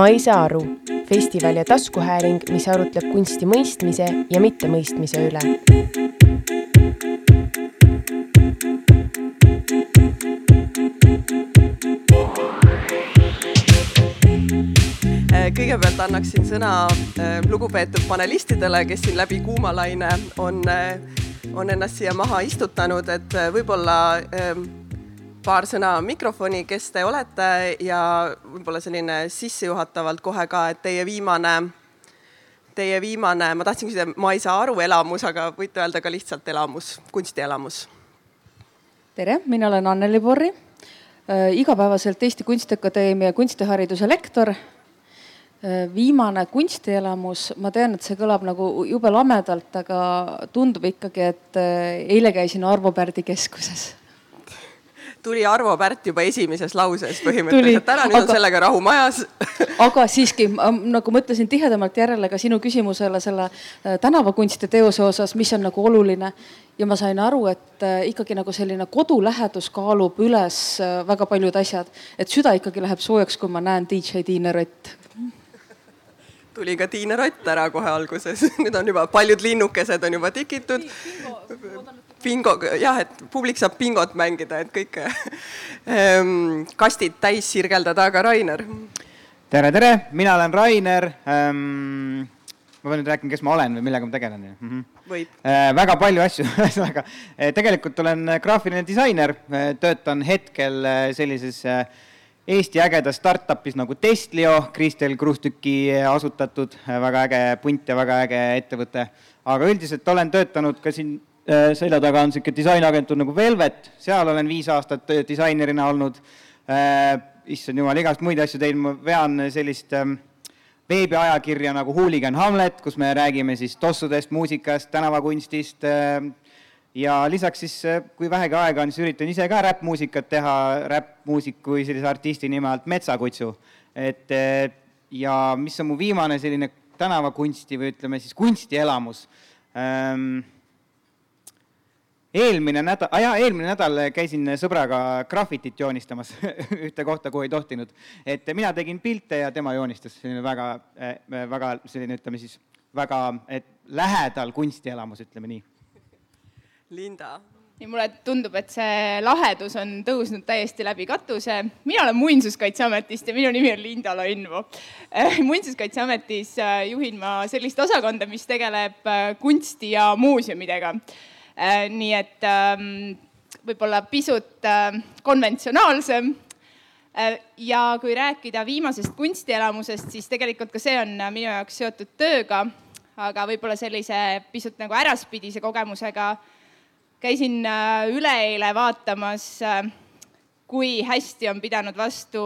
ma ei saa aru, festival ja taskuhääling, mis arutleb kunsti mõistmise ja mittemõistmise üle. kõigepealt annaksin sõna äh, lugupeetud panelistidele, kes siin läbi kuumalaine on, äh, on ennast siia maha istutanud, et äh, võib-olla ähm, paar sõna mikrofoni, kes te olete ja võib-olla selline sissejuhatavalt kohe ka, et teie viimane, teie viimane, ma tahtsin küsida, ma ei saa aru, elamus, aga võite öelda ka lihtsalt elamus, kunstielamus. tere, mina olen Anneli Borri äh,, igapäevaselt Eesti Kunstiakadeemia kunstihariduse lektor Äh, viimane kunstielamus, ma tean, et see kõlab nagu jube lamedalt, aga tundub ikkagi, et äh, eile käisin Arvo Pärdi keskuses. Tuli Arvo Pärt juba esimeses lauses põhimõtteliselt, täna nüüd aga, on sellega rahu majas. Aga siiski, nagu mõtlesin tihedamalt järele ka sinu küsimusele selle äh, tänavakunsti teose osas, mis on nagu oluline. Ja ma sain aru, et ikkagi nagu selline kodulähedus kaalub üles väga paljud asjad, et süda ikkagi läheb soojaks, kui ma näen DJ Tiine Rott. Tuli ka Tiina Rott ära kohe alguses. Nüüd on juba paljud linnukesed on juba tikitud. Bingo, jah, et publik saab bingot mängida, et kõike ehm, kastid täis sirgeldada, aga Rainer. tere, tere, mina olen Rainer ähm, ma pean nüüd rääkima, kes ma olen või millega ma tegelen mm. -hmm. võib äh,. väga palju asju, ühesõnaga äh, tegelikult olen graafiline disainer äh,, töötan hetkel äh, sellises Eesti ägedas startup'is nagu Testlio, Kristel Kruustüki asutatud, väga äge punt ja väga äge ettevõte. aga üldiselt olen töötanud ka siin selja taga on niisugune disainagentuur nagu Velvet, seal olen viis aastat disainerina olnud äh,. issand jumal, igast muid asju teinud, ma vean sellist äh, veebiajakirja nagu Hooligan Hamlet, kus me räägime siis tossudest, muusikast, tänavakunstist äh,, ja lisaks siis, äh, kui vähegi aega on, siis üritan ise ka räppmuusikat teha, räppmuusiku või sellise artisti nime alt Metsakutsu. et äh, ja mis on mu viimane selline tänavakunsti või ütleme siis kunstielamus ähm,. Eelmine nädal ah,, jaa, eelmine nädal käisin sõbraga grafitit joonistamas ühte kohta, kuhu ei tohtinud. et mina tegin pilte ja tema joonistas, selline väga, äh, väga selline, ütleme siis, väga lähedal kunstielamus, ütleme nii Linda. ja mulle tundub, et see lahedus on tõusnud täiesti läbi katuse. mina olen Muinsuskaitseametist ja minu nimi on Linda Lainvo. Äh, muinsuskaitseametis äh, juhin ma sellist osakonda, mis tegeleb kunsti ja muuseumidega. Nii et ähm, võib-olla pisut konventsionaalsem. Ja kui rääkida viimasest kunstielamusest, siis tegelikult ka see on minu jaoks seotud tööga, aga võib-olla sellise pisut nagu äraspidise kogemusega käisin äh, üleeile vaatamas, äh, kui hästi on pidanud vastu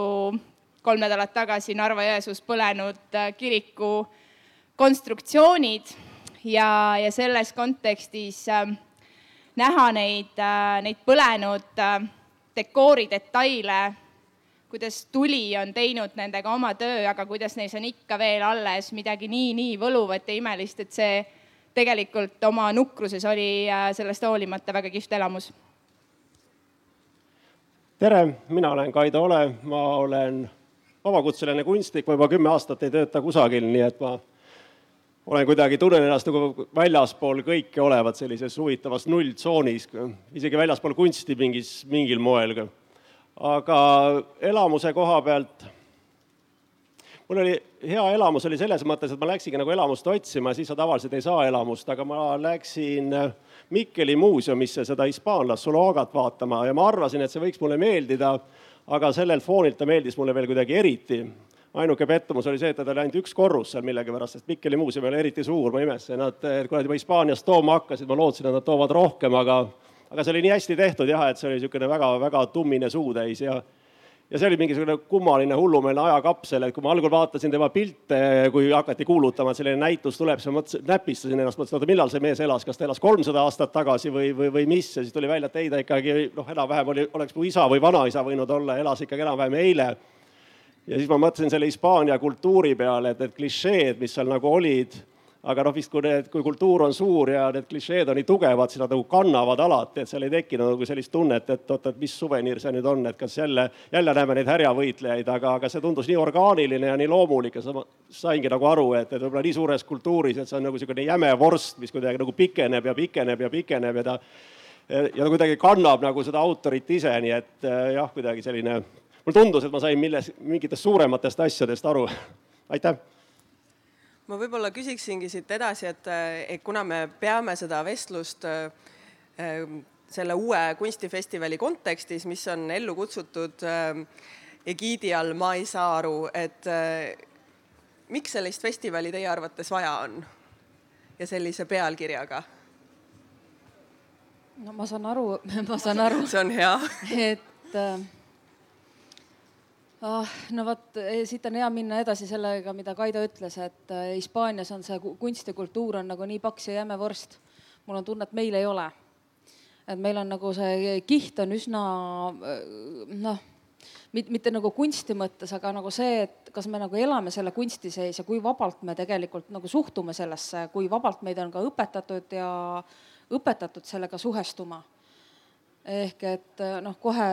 kolm nädalat tagasi Narva-Jõesuus põlenud äh, kiriku konstruktsioonid. Ja, ja selles kontekstis näha neid, neid põlenud dekoori detaile, kuidas tuli on teinud nendega oma töö, aga kuidas neis on ikka veel alles midagi nii, nii võluvat ja imelist, et see tegelikult oma nukruses oli äh, sellest hoolimata väga kihvt elamus. tere, mina olen Kaido Ole, ma olen vabakutseline kunstnik, ma juba kümme aastat ei tööta kusagil, nii et ma olen kuidagi, tunnen ennast nagu väljaspool kõike olevat sellises huvitavas nulltsoonis, isegi väljaspool kunsti mingis, mingil moel. aga elamuse koha pealt mul oli hea elamus oli selles mõttes, et ma läksingi nagu elamust otsima, siis sa tavaliselt ei saa elamust, aga ma läksin Mikkeli muuseumisse seda hispaanlast Zuluagat vaatama ja ma arvasin, et see võiks mulle meeldida, aga sellelt foonilt ta meeldis mulle veel kuidagi eriti. Ainuke pettumus oli see, et ta oli ainult üks korrus seal millegipärast, sest Mikkeli muuseum ei ole eriti suur, ma imestasin, nad, kui nad juba Hispaaniast tooma hakkasid, ma lootsin, et nad toovad rohkem, aga aga see oli nii hästi tehtud jah, et see oli niisugune väga, väga tummine suutäis ja ja see oli mingisugune kummaline hullumeelne ajakapsel, et kui ma algul vaatasin tema pilte, kui hakati kuulutama, et selline näitus tuleb, siis ma mõtlesin, näpistasin ennast, mõtlesin, oota, millal see mees elas, kas ta elas kolmsada aastat tagasi või, või, või mis ja siis tuli välja, et ei, ta ikkagi noh, enam-vähem oli, oleks mu isa või vanaisa võinud olla, elas ikkagi enam-vähem eile. Ja siis ma mõtlesin selle Hispaania kultuuri peale, et need klišeed, mis seal nagu olid, aga noh, vist kui need, kui kultuur on suur ja need klišeed on nii tugevad, siis nad nagu kannavad alati, et seal ei teki nagu sellist tunnet, et oot, et mis suveniir see nüüd on, et kas jälle, jälle näeme neid härjavõitlejaid, aga, aga see tundus nii orgaaniline ja nii loomulik ja sa, saingi nagu aru, et, et võib-olla nii suures kultuuris, et see on nagu niisugune jäme vorst, mis kuidagi nagu pikeneb ja pikeneb ja pikeneb ja ta ja ta kuidagi kannab nagu seda autorit ise, nii et jah, kuidagi selline, mulle tundus, et ma sain milles, mingitest suurematest asjadest aru. aitäh ma võib-olla küsiksingi siit edasi, et, et kuna me peame seda vestlust äh, selle uue kunstifestivali kontekstis, mis on ellu kutsutud egiidi all Ma ei saa aru, et miks sellist festivali teie arvates vaja on ja sellise pealkirjaga? no ma saan aru, ma saan aru. see on hea. et äh, ah,. no vot, eh, siit on hea minna edasi sellega, mida Kaido ütles, et eh, Hispaanias on see kunst ja kultuur on nagu nii paks ja jäme vorst. mul on tunne, et meil ei ole. et meil on nagu see kiht on üsna eh, noh, mitte nagu kunsti mõttes, aga nagu see, et kas me nagu elame selle kunsti sees ja kui vabalt me tegelikult nagu suhtume sellesse, kui vabalt meid on ka õpetatud ja õpetatud sellega suhestuma ehk et äh, noh, kohe,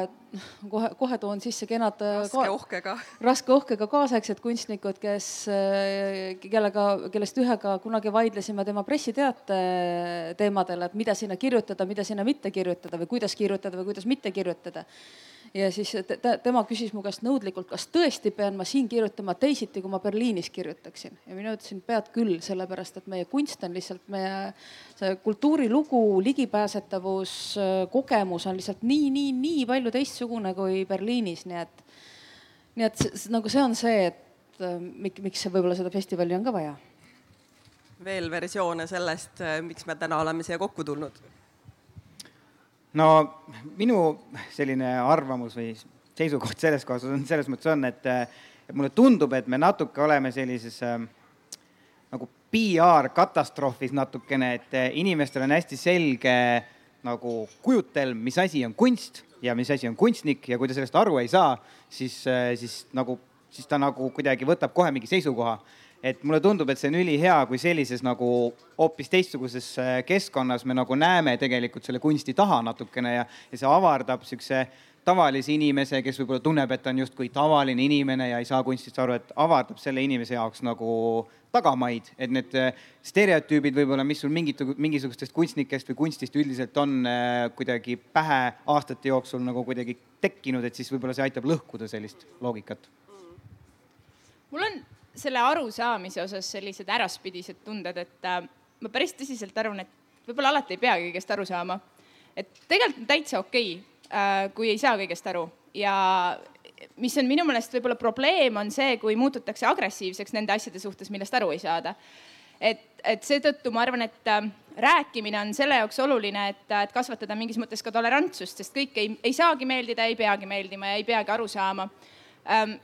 kohe, kohe toon sisse kenad. Äh, raske ohkega. raske ohkega kaasaegsed kunstnikud, kes, äh, kellega, kellest ühega kunagi vaidlesime tema pressiteate teemadel, et mida sinna kirjutada, mida sinna mitte kirjutada või kuidas kirjutada või kuidas mitte kirjutada ja siis te, tema küsis mu käest nõudlikult, kas tõesti pean ma siin kirjutama teisiti, kui ma Berliinis kirjutaksin. ja mina ütlesin, pead küll, sellepärast et meie kunst on lihtsalt meie see kultuurilugu, ligipääsetavus, kogemus on lihtsalt nii, nii, nii palju teistsugune kui Berliinis, nii et, nii et nagu see on see, et miks, miks võib-olla seda festivali on ka vaja veel versioone sellest, miks me täna oleme siia kokku tulnud no minu selline arvamus või seisukoht selles kohas on selles mõttes on, et, et mulle tundub, et me natuke oleme sellises äh, nagu PR-katastroofis natukene, et inimestel on hästi selge nagu kujutelm, mis asi on kunst ja mis asi on kunstnik ja kui ta sellest aru ei saa, siis, siis nagu, siis ta nagu kuidagi võtab kohe mingi seisukoha et mulle tundub, et see on ülihea, kui sellises nagu hoopis teistsuguses äh, keskkonnas me nagu näeme tegelikult selle kunsti taha natukene ja, ja see avardab siukse tavalise inimese, kes võib-olla tunneb, et ta on justkui tavaline inimene ja ei saa kunstist aru, et avardab selle inimese jaoks nagu tagamaid, et need äh, stereotüübid võib-olla, mis sul mingit, mingisugustest kunstnikest või kunstist üldiselt on äh, kuidagi pähe aastate jooksul nagu kuidagi tekkinud, et siis võib-olla see aitab lõhkuda sellist loogikat. mul on selle arusaamise osas sellised äraspidised tunded, et äh, ma päris tõsiselt arvan, et võib-olla alati ei peagi kõigest aru saama. et tegelikult on täitsa okei okay, äh,, kui ei saa kõigest aru ja mis on minu meelest võib-olla probleem, on see, kui muututakse agressiivseks nende asjade suhtes, millest aru ei saada. et, et seetõttu ma arvan, et äh, rääkimine on selle jaoks oluline, et, et kasvatada mingis mõttes ka tolerantsust, sest kõik ei, ei saagi meeldida, ei peagi meeldima ja ei peagi aru saama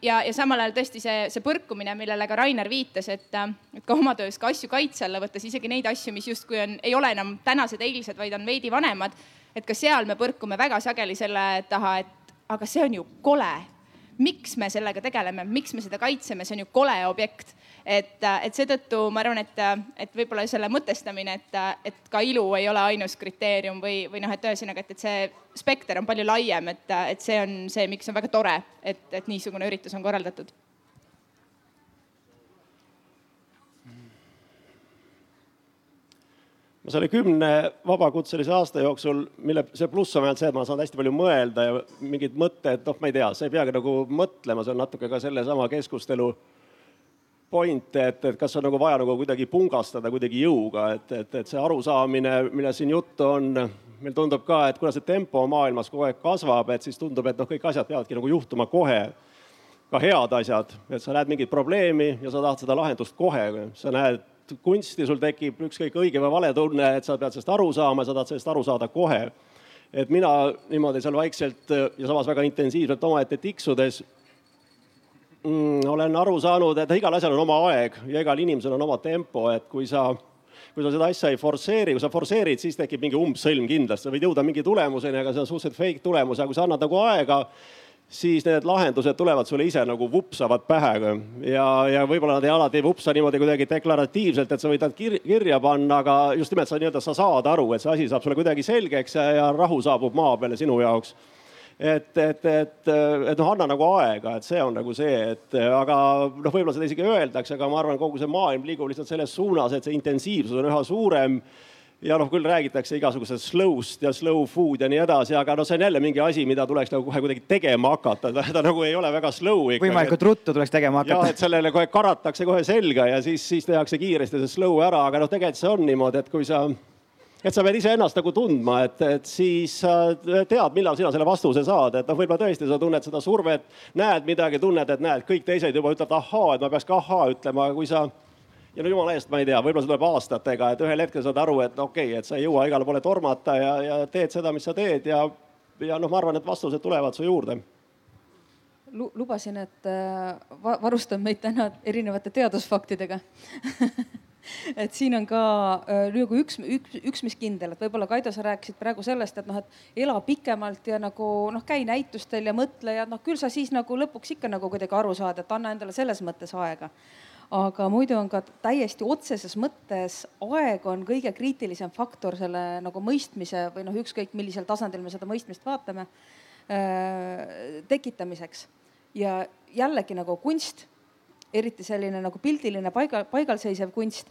ja, ja samal ajal tõesti see, see põrkumine, millele ka Rainer viitas, et, äh, et ka oma töös ka asju kaitse alla võttes, isegi neid asju, mis justkui on, ei ole enam tänased, eilsed, vaid on veidi vanemad. et ka seal me põrkume väga sageli selle taha, et aga see on ju kole. miks me sellega tegeleme, miks me seda kaitseme, see on ju kole objekt et, et seetõttu ma arvan, et, et võib-olla selle mõtestamine, et, et ka ilu ei ole ainus kriteerium või, või noh, et ühesõnaga, et, et see spekter on palju laiem, et, et see on see, miks on väga tore, et, et niisugune üritus on korraldatud. Ma selle kümne vabakutselise aasta jooksul, mille see pluss on ainult see, et ma saan hästi palju mõelda ja mingid mõtted, noh, ma ei tea, sa ei peagi nagu mõtlema, see on natuke ka sellesama keskustelu point, et, et kas on nagu vaja nagu kuidagi pungastada kuidagi jõuga, et, et, et see arusaamine, millest siin juttu on, meil tundub ka, et kuna see tempo maailmas kogu aeg kasvab, et siis tundub, et noh, kõik asjad peavadki nagu juhtuma kohe. ka head asjad, et sa näed mingit probleemi ja sa tahad seda lahendust kohe, sa näed kunsti, sul tekib ükskõik õige või vale tunne, et sa pead sellest aru saama ja sa tahad sellest aru saada kohe. et mina niimoodi seal vaikselt ja samas väga intensiivselt omaette tiksudes mm, olen aru saanud, et igal asjal on oma aeg ja igal inimesel on oma tempo, et kui sa kui sa seda asja ei forsseeri, kui sa forsseerid, siis tekib mingi umbsõlm kindlasti, sa võid jõuda mingi tulemuseni, aga see on suhteliselt fake tulemus, aga kui sa annad nagu aega siis need lahendused tulevad sulle ise nagu vupsavad pähe. Ja, ja võib-olla nad ei alati ei vupsa niimoodi kuidagi deklaratiivselt, et sa võid nad kir kirja panna, aga just nimelt sa nii-öelda, sa saad aru, et see asi saab sulle kuidagi selgeks ja, ja rahu saabub maa peale sinu jaoks et, et, et, et noh, anna nagu aega, et see on nagu see, et aga noh, võib-olla seda isegi öeldakse, aga ma arvan, kogu see maailm liigub lihtsalt selles suunas, et see intensiivsus on üha suurem ja noh, küll räägitakse igasugusest slow'st ja slow food ja nii edasi, aga noh, see on jälle mingi asi, mida tuleks nagu kohe kuidagi tegema hakata, ta nagu ei ole väga slow võimalikult ruttu tuleks tegema hakata. jah, et sellele kohe karatakse kohe selga ja siis, siis tehakse kiiresti see slow ära, aga noh, tegelikult see on niimoodi, et kui sa et sa pead iseennast nagu tundma, et, et siis sa tead, millal sina selle vastuse saad, et noh, võib-olla tõesti sa tunned seda survet, näed midagi, tunned, et näed, kõik teised juba ütlevad ahaa, et ma peaks ka ahaa ütlema, kui sa ja no jumala eest, ma ei tea, võib-olla see tuleb aastatega, et ühel hetkel saad aru, et okei okay,, et sa ei jõua igale poole tormata ja, ja teed seda, mis sa teed ja, ja noh, ma arvan, et vastused tulevad su juurde. Lubasin, et äh, varustan meid täna erinevate teadusfaktidega et siin on ka äh, nagu üks, üks, üks, mis kindel, et võib-olla Kaido, sa rääkisid praegu sellest, et noh, et ela pikemalt ja nagu noh, käi näitustel ja mõtle ja noh, küll sa siis nagu lõpuks ikka nagu kuidagi aru saad, et anna endale selles mõttes aega aga muidu on ka täiesti otseses mõttes aeg on kõige kriitilisem faktor selle nagu mõistmise või noh, ükskõik millisel tasandil me seda mõistmist vaatame äh,, tekitamiseks. ja jällegi nagu kunst, eriti selline nagu pildiline paigal, paigalseisev kunst,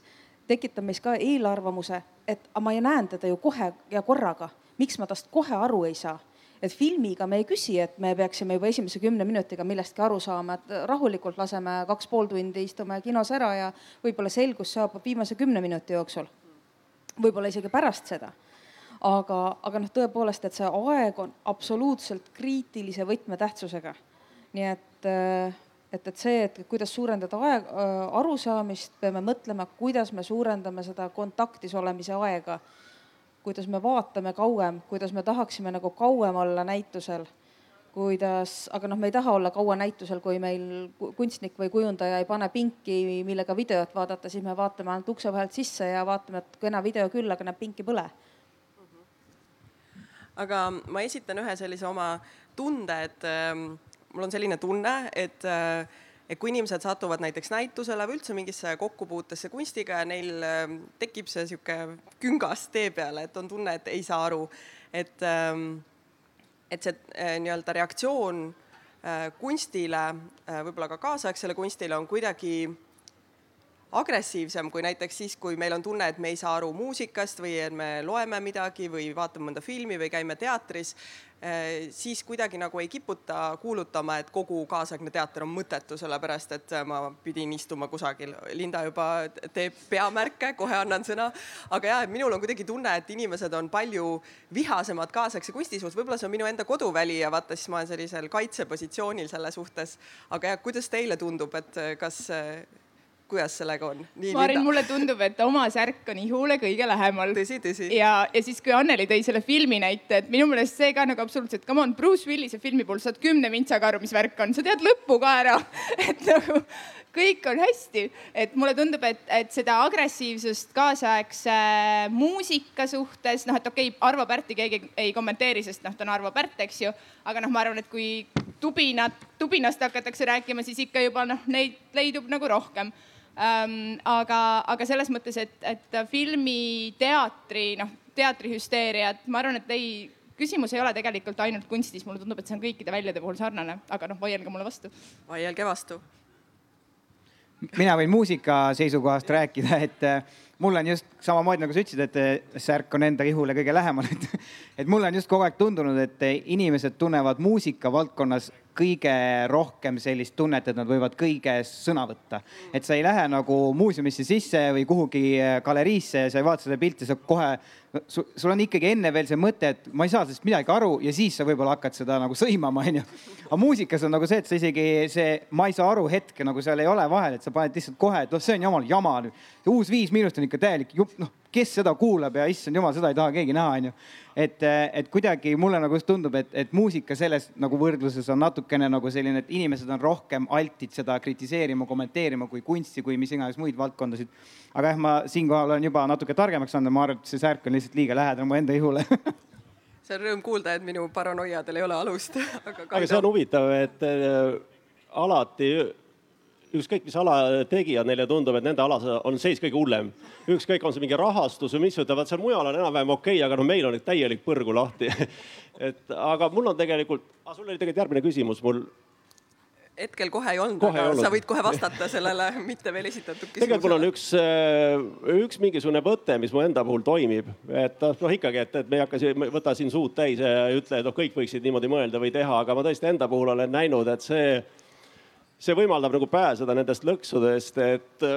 tekitab meis ka eelarvamuse, et ma näen teda ju kohe ja korraga, miks ma tast kohe aru ei saa et filmiga me ei küsi, et me peaksime juba esimese kümne minutiga millestki aru saama, et rahulikult laseme kaks pool tundi, istume kinos ära ja võib-olla selgus saabub viimase kümne minuti jooksul. võib-olla isegi pärast seda. aga, aga noh, tõepoolest, et see aeg on absoluutselt kriitilise võtmetähtsusega. nii et, et, et see, et kuidas suurendada aeg, arusaamist, peame mõtlema, kuidas me suurendame seda kontaktis olemise aega. Kuidas me vaatame kauem, kuidas me tahaksime nagu kauem olla näitusel, kuidas, aga noh, me ei taha olla kaua näitusel, kui meil kunstnik või kujundaja ei pane pinki, millega videot vaadata, siis me vaatame ainult ukse vahelt sisse ja vaatame, et kena video küll, aga näeb pinki põle. Aga ma esitan ühe sellise oma tunde, et äh, mul on selline tunne, et äh, et kui inimesed satuvad näiteks näitusele või üldse mingisse kokkupuutesse kunstiga ja neil ähm, tekib see sihuke küngas tee peale, et on tunne, et ei saa aru, et, ähm, et see äh, nii-öelda reaktsioon äh, kunstile, äh, võib-olla ka kaasaegsele kunstile on kuidagi agressiivsem kui näiteks siis, kui meil on tunne, et me ei saa aru muusikast või et me loeme midagi või vaatame mõnda filmi või käime teatris. Eh, siis kuidagi nagu ei kiputa kuulutama, et kogu kaasaegne teater on mõttetu, sellepärast et ma pidin istuma kusagil. Linda juba teeb peamärke, kohe annan sõna. aga jah, et minul on kuidagi tunne, et inimesed on palju vihasemad kaasaegse kunsti suhtes, võib-olla see on minu enda koduväli ja vaata, siis ma olen sellisel kaitsepositsioonil selle suhtes. aga jah, kuidas teile tundub, et kas kuidas sellega on? Maarin, mulle tundub, et oma särk on ihule kõige lähemal. tõsi, tõsi. ja, ja siis, kui Anneli tõi selle filmi näite, et minu meelest see ka nagu absoluutselt, come on, Bruce Willise filmi puhul saad kümne vintsaga aru, mis värk on, sa tead lõppu ka ära et nagu kõik on hästi, et mulle tundub, et, et seda agressiivsust kaasaegse muusika suhtes, noh, et okei okay,, Arvo Pärti keegi ei kommenteeri, sest noh, ta on Arvo Pärt, eks ju. aga noh, ma arvan, et kui tubinat, tubinast hakatakse rääkima, siis ikka juba noh, neid leidub nagu rohkem. Aga, aga selles mõttes, et, et filmi, teatri, noh, teatrihüsteeriat, ma arvan, et ei, küsimus ei ole tegelikult ainult kunstis, mulle tundub, et see on kõikide väljade puhul sarnane, aga noh, vaielge mulle vastu. vaielge vastu. mina võin muusika seisukohast rääkida, et äh, mul on just samamoodi nagu sa ütlesid, et äh, särk on enda ihule kõige lähemal, et, et mulle on just kogu aeg tundunud, et äh, inimesed tunnevad muusika valdkonnas kõige rohkem sellist tunnet, et nad võivad kõiges sõna võtta. et sa ei lähe nagu muuseumisse sisse või kuhugi äh, galeriisse ja sa ei vaata seda pilti, sa kohe, sul on ikkagi enne veel see mõte, et ma ei saa sellest midagi aru ja siis sa võib-olla hakkad seda nagu sõimama, onju. aga muusikas on nagu see, et sa isegi see, ma ei saa aru hetke nagu seal ei ole vahel, et sa paned lihtsalt kohe, et noh, see on jumala jama nüüd. uus Viis Miinust on ikka täielik jupp, noh kes seda kuulab ja issand jumal, seda ei taha keegi näha, onju. et, et kuidagi mulle nagu tundub, et, et muusika selles nagu võrdluses on natukene nagu selline, et inimesed on rohkem altid seda kritiseerima, kommenteerima kui kunsti, kui mis iganes muid valdkondasid. aga jah, ma siinkohal olen juba natuke targemaks saanud ja ma arvan, et see särk on lihtsalt liiga lähedal mu enda ihule see on rõõm kuulda, et minu paranoiadel ei ole alust aga, aga see on huvitav, et äh, alati ükskõik, mis ala tegijad, neile tundub, et nende alas on seis kõige hullem. ükskõik, on see mingi rahastus või mis, ütlevad seal mujal on enam-vähem okei okay,, aga no meil on täielik põrgu lahti et aga mul on tegelikult, sul oli tegelikult järgmine küsimus mul hetkel kohe ei olnud, aga olnud. sa võid kohe vastata sellele mitte veel esitatud küsimusele. tegelikult mul on üks, äh, üks mingisugune võte, mis mu enda puhul toimib, et noh, ikkagi, et, et me ei hakka siin, võta siin suud täis ja ütle, et noh, kõik võiksid niimoodi mõelda või teha, aga ma tõesti enda puhul olen näinud, et see, see võimaldab nagu pääseda nendest lõksudest, et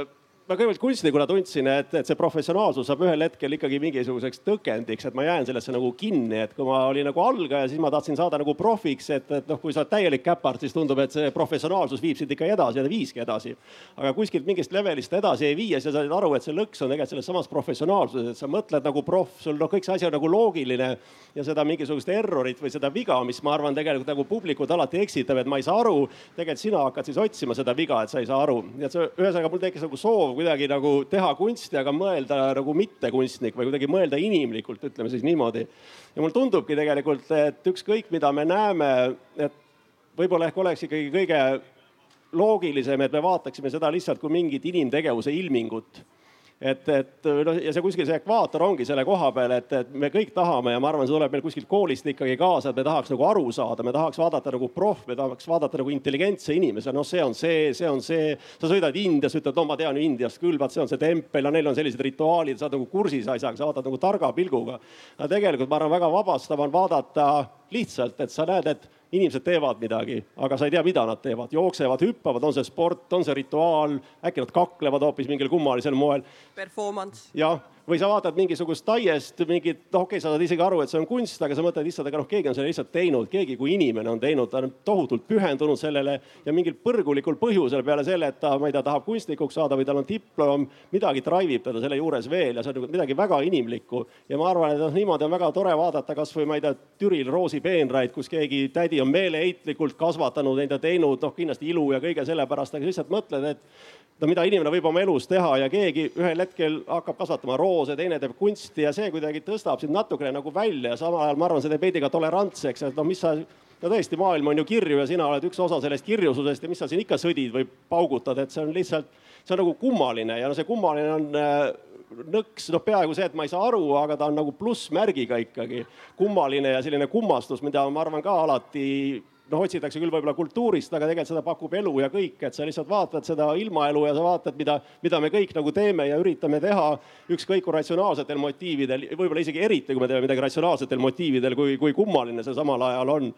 ma kõigepealt kunstnikuna tundsin, et, et see professionaalsus saab ühel hetkel ikkagi mingisuguseks tõkendiks, et ma jään sellesse nagu kinni, et kui ma olin nagu algaja, siis ma tahtsin saada nagu profiks, et, et noh, kui sa oled täielik käpard, siis tundub, et see professionaalsus viib sind ikka edasi ja ta viiski edasi. aga kuskilt mingist levelist edasi ei vii ja sa saad aru, et see lõks on tegelikult selles samas professionaalsuses, et sa mõtled nagu proff, sul noh, kõik see asi on nagu loogiline ja seda mingisugust errorit või seda viga, mis ma arvan, tegelikult nagu publikut alati eksitab, et ma ei saa aru. tegelikult sina hakkad siis otsima seda viga, et sa ei saa aru, nii et see ühesõnaga mul tekkis nagu soov kuidagi nagu teha kunsti, aga mõelda nagu mittekunstnik või kuidagi mõelda inimlikult, ütleme siis niimoodi. ja mulle tundubki tegelikult, et ükskõik, mida me näeme, et võib-olla ehk oleks ikkagi kõige loogilisem, et me vaataksime seda lihtsalt kui mingit inimtegevuse ilmingut et, et noh, ja see kuskil see ekvaator ongi selle koha peal, et, et me kõik tahame ja ma arvan, see tuleb meil kuskilt koolist ikkagi kaasa, et me tahaks nagu aru saada, me tahaks vaadata nagu proff, me tahaks vaadata nagu intelligentse inimese, noh, see on see, see on see. sa sõidad Indias, ütled, no ma tean Indiast küll, vaat see on see tempel ja neil on sellised rituaalid, sa oled nagu kursis asjaga, sa vaatad nagu targa pilguga. aga tegelikult ma arvan, väga vabastav on vaadata lihtsalt, et sa näed, et inimesed teevad midagi, aga sa ei tea, mida nad teevad, jooksevad, hüppavad, on see sport, on see rituaal, äkki nad kaklevad hoopis mingil kummalisel moel. Performance. jah või sa vaatad mingisugust taiest, mingit, noh, okei okay,, sa saad isegi aru, et see on kunst, aga sa mõtled lihtsalt, aga noh, keegi on selle lihtsalt teinud, keegi kui inimene on teinud, ta on tohutult pühendunud sellele ja mingil põrgulikul põhjusel peale selle, et ta, ma ei tea, tahab kunstnikuks saada või tal on diplom, midagi drive ib teda selle juures veel ja see on nagu midagi väga inimlikku. ja ma arvan, et noh, niimoodi on väga tore vaadata kasvõi ma ei tea, Türil Roosi peenraid, kus keegi tädi on meeleheitlikult kasvatanud neid ja teinud, noh kindlasti ilu ja kõige selle pärast, aga lihtsalt mõtled, et no mida inimene võib oma elus teha ja keegi ühel hetkel hakkab kasvatama roose, teine teeb kunsti ja see kuidagi tõstab sind natukene nagu välja. Ja samal ajal ma arvan, see teeb veidi ka tolerantseks, et noh, mis sa no tõesti, maailm on ju kirju ja sina oled üks osa sellest kirjususest ja mis sa siin ikka sõdid või paugutad, et see on lihtsalt, see on nagu kummaline ja no see kummaline on äh, nõks, noh, peaaegu see, et ma ei saa aru, aga ta on nagu plussmärgiga ikkagi. Kummaline ja selline kummastus, mida ma arvan ka alati noh, otsitakse küll võib-olla kultuurist, aga tegelikult seda pakub elu ja kõik, et sa lihtsalt vaatad seda ilmaelu ja sa vaatad, mida, mida me kõik nagu teeme ja üritame teha. ükskõik kui ratsionaalsetel motiividel, võib-olla isegi eriti, kui me teeme midagi ratsionaalsetel motiividel, kui, kui kummaline see samal ajal on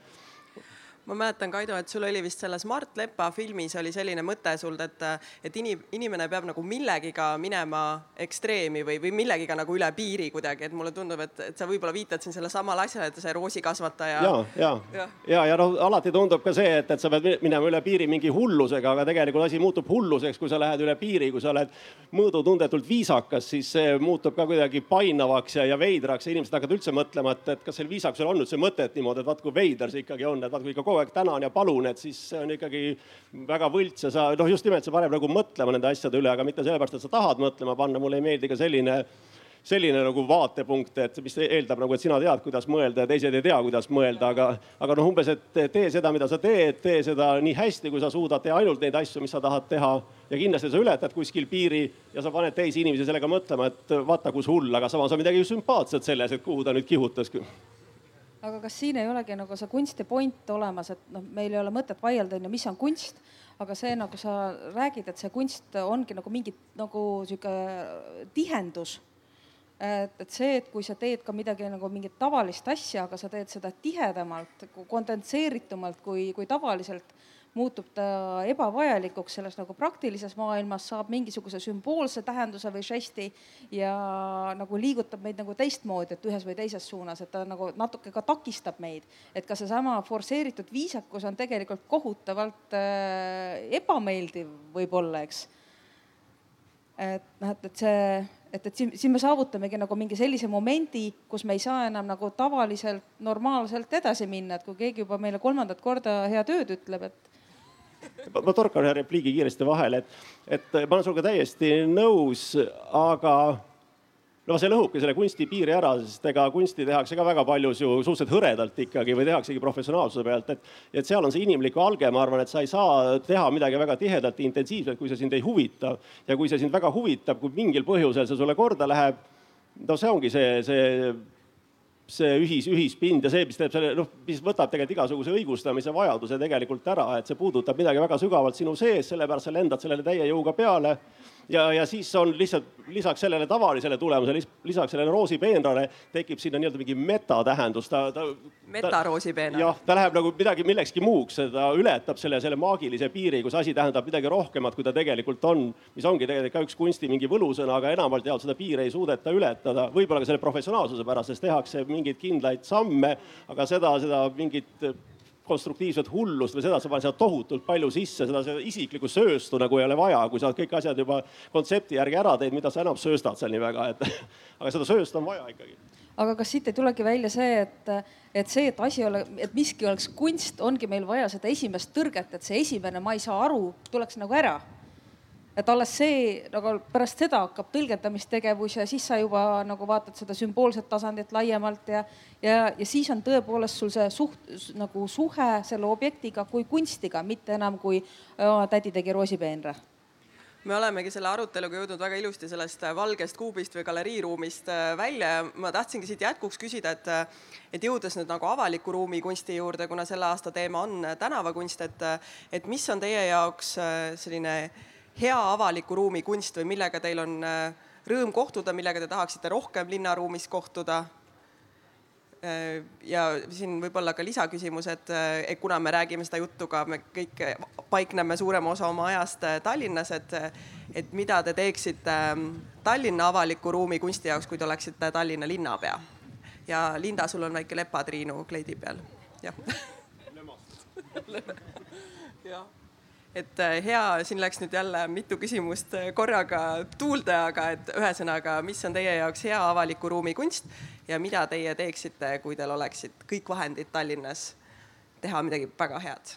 ma mäletan, Kaido, et sul oli vist selles Mart Lepa filmis oli selline mõte sul, et, et inim, inimene peab nagu millegiga minema ekstreemi või, või millegiga nagu üle piiri kuidagi, et mulle tundub, et, et sa võib-olla viitad siin selle samale asjale, et see roosikasvataja. ja, ja, ja, ja, ja noh, alati tundub ka see, et, et sa pead minema üle piiri mingi hullusega, aga tegelikult asi muutub hulluseks, kui sa lähed üle piiri, kui sa oled mõõdutundetult viisakas, siis see muutub ka kuidagi painavaks ja, ja veidraks ja inimesed hakkavad üldse mõtlema, et, et kas sel viisakusel on üldse mõtet niimoodi, et vaat kui veider see ikkagi on, et vaat kui ikka kogu aeg tänan ja palun, et siis see on ikkagi väga võlts ja sa noh, just nimelt see paneb nagu mõtlema nende asjade üle, aga mitte sellepärast, et sa tahad mõtlema panna, mulle ei meeldi ka selline selline nagu vaatepunkt, et mis eeldab nagu, et sina tead, kuidas mõelda ja teised ei tea, kuidas mõelda, aga, aga noh, umbes, et tee seda, mida sa teed, tee seda nii hästi, kui sa suudad, tee ainult neid asju, mis sa tahad teha. ja kindlasti sa ületad kuskil piiri ja sa paned teisi inimesi sellega mõtlema, et vaata, kus hull, aga samas on midagi sümpaatset selles, et kuhu ta nüüd kihutas aga kas siin ei olegi nagu see kunsti point olemas, et noh, meil ei ole mõtet vaielda, on ju, mis on kunst, aga see, nagu sa räägid, et see kunst ongi nagu mingi nagu sihuke tihendus. et, et see, et kui sa teed ka midagi nagu mingit tavalist asja, aga sa teed seda tihedamalt, kondentseeritumalt kui, kui tavaliselt muutub ta ebavajalikuks selles nagu praktilises maailmas, saab mingisuguse sümboolse tähenduse või žesti ja nagu liigutab meid nagu teistmoodi, et ühes või teises suunas, et ta nagu natuke ka takistab meid. et ka seesama forsseeritud viisakus on tegelikult kohutavalt äh, ebameeldiv võib-olla, eks. et noh, et, et see et, et siin, siin me saavutamegi nagu mingi sellise momendi, kus me ei saa enam nagu tavaliselt normaalselt edasi minna, et kui keegi juba meile kolmandat korda head ööd ütleb, et ma torkan ühe repliigi kiiresti vahele, et, et ma olen sinuga täiesti nõus, aga no see lõhubki selle kunsti piiri ära, sest ega kunsti tehakse ka väga paljus ju suhteliselt hõredalt ikkagi või tehaksegi professionaalsuse pealt, et, et seal on see inimlik alge, ma arvan, et sa ei saa teha midagi väga tihedalt ja intensiivselt, kui see sind ei huvita. ja kui see sind väga huvitab, kui mingil põhjusel see sulle korda läheb, no see ongi see, see see ühis, ühispind ja see, mis teeb selle, noh, mis võtab tegelikult igasuguse õigustamise vajaduse tegelikult ära, et see puudutab midagi väga sügavalt sinu sees, sellepärast sa lendad sellele täie jõuga peale ja, ja siis on lihtsalt lisaks sellele tavalisele tulemusele, lisaks sellele roosipeenrale tekib sinna nii-öelda mingi metatähendus, ta, ta. metaroosipeenar. jah, ta läheb nagu midagi millekski muuks, ta ületab selle, selle maagilise piiri, kus asi tähendab midagi rohkemat, kui ta tegelikult on. mis ongi tegelikult ka üks kunsti mingi võlusõna, aga enamalt jaolt seda piiri ei suudeta ületada, võib-olla ka selle professionaalsuse pärast, sest tehakse mingeid kindlaid samme, aga seda, seda mingit konstruktiivset hullust või seda, sa paned seda tohutult palju sisse, seda, isiklikku sööstu nagu ei ole vaja, kui sa kõik asjad juba kontsepti järgi ära teed, mida sa enam sööstad seal nii väga, et aga seda sööstu on vaja ikkagi. aga kas siit ei tulegi välja see, et, et see, et asi ole, et miski oleks kunst, ongi meil vaja seda esimest tõrget, et see esimene, ma ei saa aru, tuleks nagu ära et alles see nagu pärast seda hakkab tõlgendamistegevus ja siis sa juba nagu vaatad seda sümboolset tasandit laiemalt ja, ja, ja siis on tõepoolest sul see suht nagu suhe selle objektiga kui kunstiga, mitte enam kui tädi tegi roosipeenra me olemegi selle aruteluga jõudnud väga ilusti sellest valgest kuubist või galeriiruumist äh, välja. Ja ma tahtsingi siit jätkuks küsida, et, et jõudes nüüd nagu avaliku ruumi kunsti juurde, kuna selle aasta teema on tänavakunst, et, et mis on teie jaoks äh, selline hea avaliku ruumi kunst või millega teil on äh, rõõm kohtuda, millega te tahaksite rohkem linnaruumis kohtuda? Äh, ja siin võib-olla ka lisaküsimus, äh, et kuna me räägime seda juttu ka, me kõik paikneme suurema osa oma ajast Tallinnas, et, et mida te teeksite ähm, Tallinna avaliku ruumi kunsti jaoks, kui te oleksite Tallinna linnapea? ja Linda, sul on väike lepatriinu kleidi peal, jah. jah et äh, hea, siin läks nüüd jälle mitu küsimust äh, korraga tuulde, aga et ühesõnaga, mis on teie jaoks hea avaliku ruumi kunst ja mida teie teeksite, kui teil oleksid kõik vahendid Tallinnas teha midagi väga head?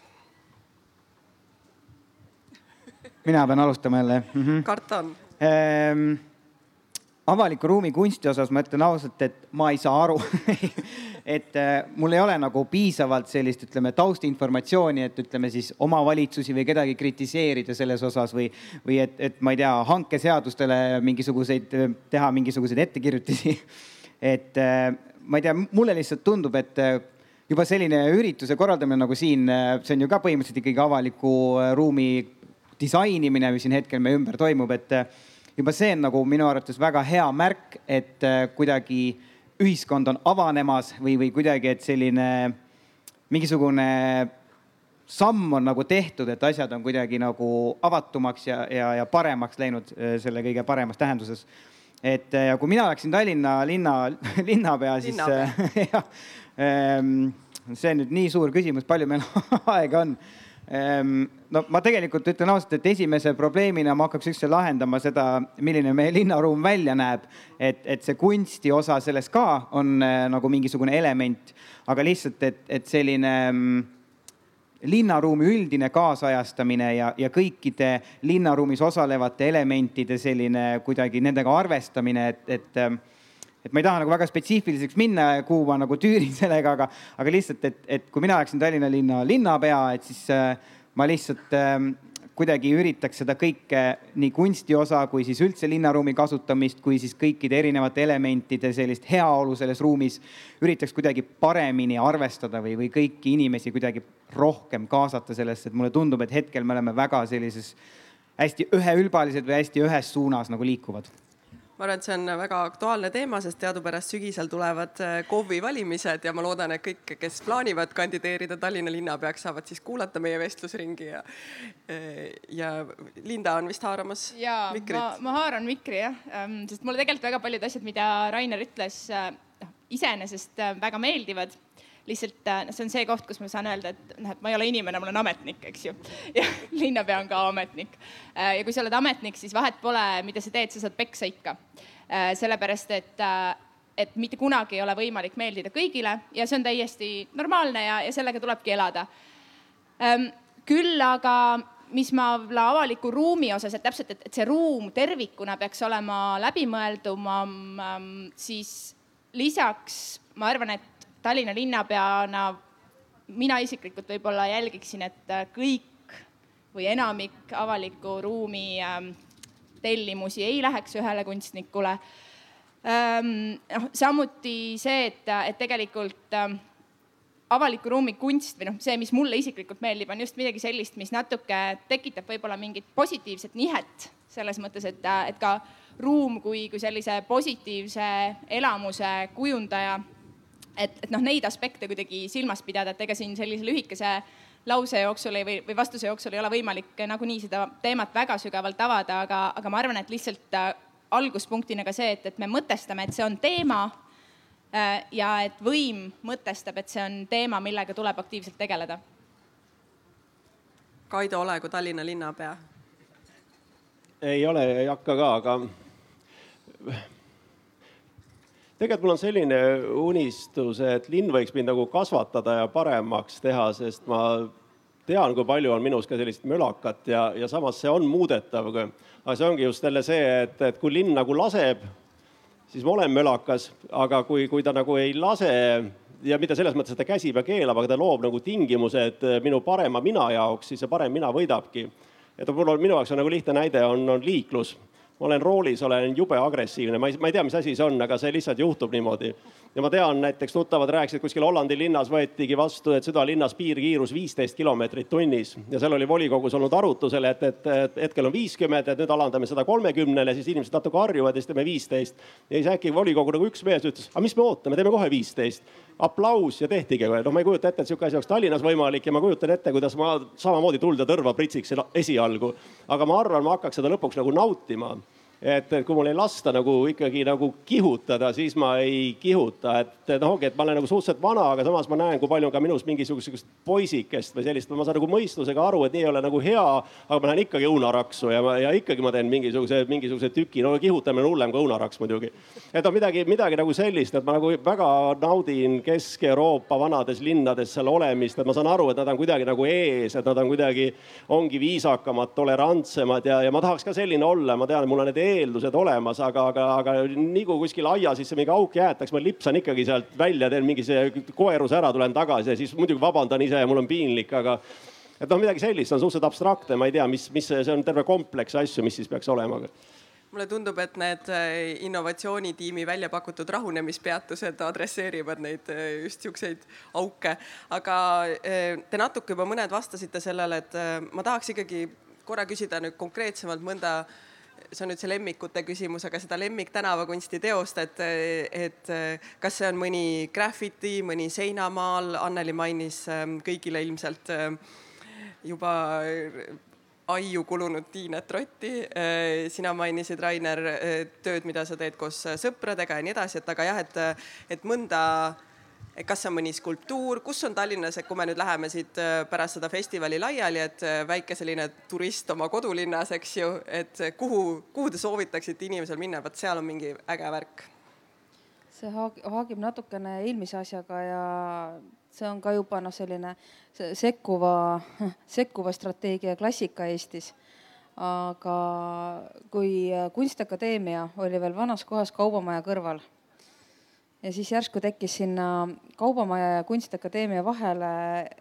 mina pean alustama jälle mm? -hmm. karta on ehm,. Avaliku ruumi kunsti osas ma ütlen ausalt, et ma ei saa aru et äh, mul ei ole nagu piisavalt sellist, ütleme, taustinformatsiooni, et ütleme siis omavalitsusi või kedagi kritiseerida selles osas või, või et, et ma ei tea, hankeseadustele mingisuguseid, teha mingisuguseid ettekirjutusi. et äh, ma ei tea, mulle lihtsalt tundub, et äh, juba selline ürituse korraldamine nagu siin, see on ju ka põhimõtteliselt ikkagi avaliku ruumi disainimine, mis siin hetkel meie ümber toimub, et juba see on nagu minu arvates väga hea märk, et kuidagi ühiskond on avanemas või, või kuidagi, et selline mingisugune samm on nagu tehtud, et asjad on kuidagi nagu avatumaks ja, ja, ja paremaks läinud äh, selle kõige paremas tähenduses. et äh, ja kui mina oleksin Tallinna linna, linnapea, siis linnapea. jah, ähm, see on nüüd nii suur küsimus, palju meil aega on no ma tegelikult ütlen ausalt, et esimese probleemina ma hakkaks üldse lahendama seda, milline meie linnaruum välja näeb. et, et see kunsti osa selles ka on äh, nagu mingisugune element, aga lihtsalt, et, et selline mm, linnaruumi üldine kaasajastamine ja, ja kõikide linnaruumis osalevate elementide selline kuidagi nendega arvestamine, et, et ähm, et ma ei taha nagu väga spetsiifiliseks minna, kuhu ma nagu tüürin sellega, aga, aga lihtsalt, et, et kui mina oleksin Tallinna linna linnapea, et siis äh, ma lihtsalt äh, kuidagi üritaks seda kõike, nii kunsti osa kui siis üldse linnaruumi kasutamist, kui siis kõikide erinevate elementide sellist heaolu selles ruumis, üritaks kuidagi paremini arvestada või, või kõiki inimesi kuidagi rohkem kaasata sellesse, et mulle tundub, et hetkel me oleme väga sellises hästi üheülbalised või hästi ühes suunas nagu liikuvad ma arvan, et see on väga aktuaalne teema, sest teadupärast sügisel tulevad äh, KOV-i valimised ja ma loodan, et kõik, kes plaanivad kandideerida Tallinna linnapeaks, saavad siis kuulata meie vestlusringi ja äh, ja Linda on vist haaramas ja, mikrit. ma, ma haaran mikri jah, ähm, sest mulle tegelikult väga paljud asjad, mida Rainer ütles, äh, noh iseenesest väga meeldivad lihtsalt noh, see on see koht, kus ma saan öelda, et noh, et ma ei ole inimene, ma olen ametnik, eks ju. ja linnapea on ka ametnik. Äh, ja kui sa oled ametnik, siis vahet pole, mida sa teed, sa saad peksa ikka. Äh, sellepärast, et, et mitte kunagi ei ole võimalik meeldida kõigile ja see on täiesti normaalne ja, ja sellega tulebki elada. Ähm, küll aga mis ma avaliku ruumi osas, et täpselt, et, et see ruum tervikuna peaks olema läbimõelduvam, siis lisaks ma arvan, et Tallinna linnapeana mina isiklikult võib-olla jälgiksin, et kõik või enamik avaliku ruumi ähm, tellimusi ei läheks ühele kunstnikule ähm,. noh, samuti see, et, et tegelikult ähm, avaliku ruumi kunst või noh, see, mis mulle isiklikult meeldib, on just midagi sellist, mis natuke tekitab võib-olla mingit positiivset nihet selles mõttes, et, et ka ruum kui, kui sellise positiivse elamuse kujundaja et, et noh, neid aspekte kuidagi silmas pidada, et ega siin sellise lühikese lause jooksul ei, või, või vastuse jooksul ei ole võimalik nagunii seda teemat väga sügavalt avada, aga, aga ma arvan, et lihtsalt äh, alguspunktina ka see, et, et me mõtestame, et see on teema äh, ja et võim mõtestab, et see on teema, millega tuleb aktiivselt tegeleda. Kaido Olegu, Tallinna linnapea. ei ole, ei hakka ka, aga tegelikult mul on selline unistus, et linn võiks mind nagu kasvatada ja paremaks teha, sest ma tean, kui palju on minus ka sellist mölakat ja, ja samas see on muudetav. aga see ongi just jälle see, et, et kui linn nagu laseb, siis ma olen mölakas, aga kui, kui ta nagu ei lase ja mitte selles mõttes, et ta käsib ja keelab, aga ta loob nagu tingimused minu parema mina jaoks, siis see parem mina võidabki. et mul on, minu jaoks on nagu lihtne näide on, on liiklus ma olen roolis, olen jube agressiivne, ma ei, ma ei tea, mis asi see on, aga see lihtsalt juhtub niimoodi. Ja ma tean, näiteks tuttavad rääkisid, kuskil Hollandi linnas võetigi vastu, et südalinnas piirkiirus viisteist kilomeetrit tunnis ja seal oli volikogus olnud arutusel, et, et, et hetkel on viiskümmend, et nüüd alandame seda kolmekümnele, siis inimesed natuke harjuvad ja siis teeme viisteist. ja siis äkki volikogu nagu üks mees ütles, aga mis me ootame, teeme kohe viisteist aplaus ja tehtigi, noh, ma ei kujuta ette, et sihuke asi oleks Tallinnas võimalik ja ma kujutan ette, kuidas ma samamoodi tuld ja tõrva pritsiks esialgu. aga ma arvan, ma hakkaks seda lõpuks nagu nautima et, et kui mul ei lasta nagu ikkagi nagu kihutada, siis ma ei kihuta, et noh, ongi, et ma olen nagu suhteliselt vana, aga samas ma näen, kui palju on ka minus mingisugust poisikest või sellist, ma saan nagu mõistusega aru, et nii ei ole nagu hea. aga ma lähen ikkagi õunaraksu ja, ja ikkagi ma teen mingisuguse, mingisuguse tüki, no kihutamine on hullem kui õunaraks muidugi. et on midagi, midagi nagu sellist, et ma nagu väga naudin Kesk-Euroopa vanades linnades seal olemist, et ma saan aru, et nad on kuidagi nagu ees, et nad on kuidagi, ongi viisakamad, tolerantsemad ja, ja ma tahaks ka selline olla, ma tean, et mul on need eeldused olemas, aga, aga, aga nii kui kuskil aia sisse mingi auk jäetakse, ma lipsan ikkagi sealt välja, teen mingi koeruse ära, tulen tagasi ja siis muidugi vabandan ise ja mul on piinlik, aga et noh, midagi sellist on suhteliselt abstraktne, ma ei tea, mis, mis see, on terve kompleks asju, mis siis peaks olema mulle tundub, et need äh, innovatsioonitiimi välja pakutud rahunemispeatused adresseerivad neid äh, just siukseid auke. aga äh, te natuke juba mõned vastasite sellele, et ma tahaks ikkagi korra küsida nüüd konkreetsemalt mõnda see on nüüd see lemmikute küsimus, aga seda lemmiktänavakunsti teost, et, et kas see on mõni graffiti, mõni seinamaal, Anneli mainis ähm, kõigile ilmselt ähm, juba aiu kulunud Tiinet Rotti. Äh, sina mainisid, Rainer, äh, tööd, mida sa teed koos sõpradega ja nii edasi, et aga jah, et, et mõnda kas see on mõni skulptuur, kus on Tallinnas, et kui me nüüd läheme siit äh, pärast seda festivali laiali, et äh, väike selline turist oma kodulinnas, eks ju, et kuhu, kuhu te soovitaksite inimesel minna, vot seal on mingi äge värk? see haagib natukene eelmise asjaga ja see on ka juba noh, selline sekkuva, sekkuva strateegia klassika Eestis. Aga kui Kunstiakadeemia oli veel vanas kohas Kaubamaja kõrval ja siis järsku tekkis sinna Kaubamaja ja Kunstiakadeemia vahele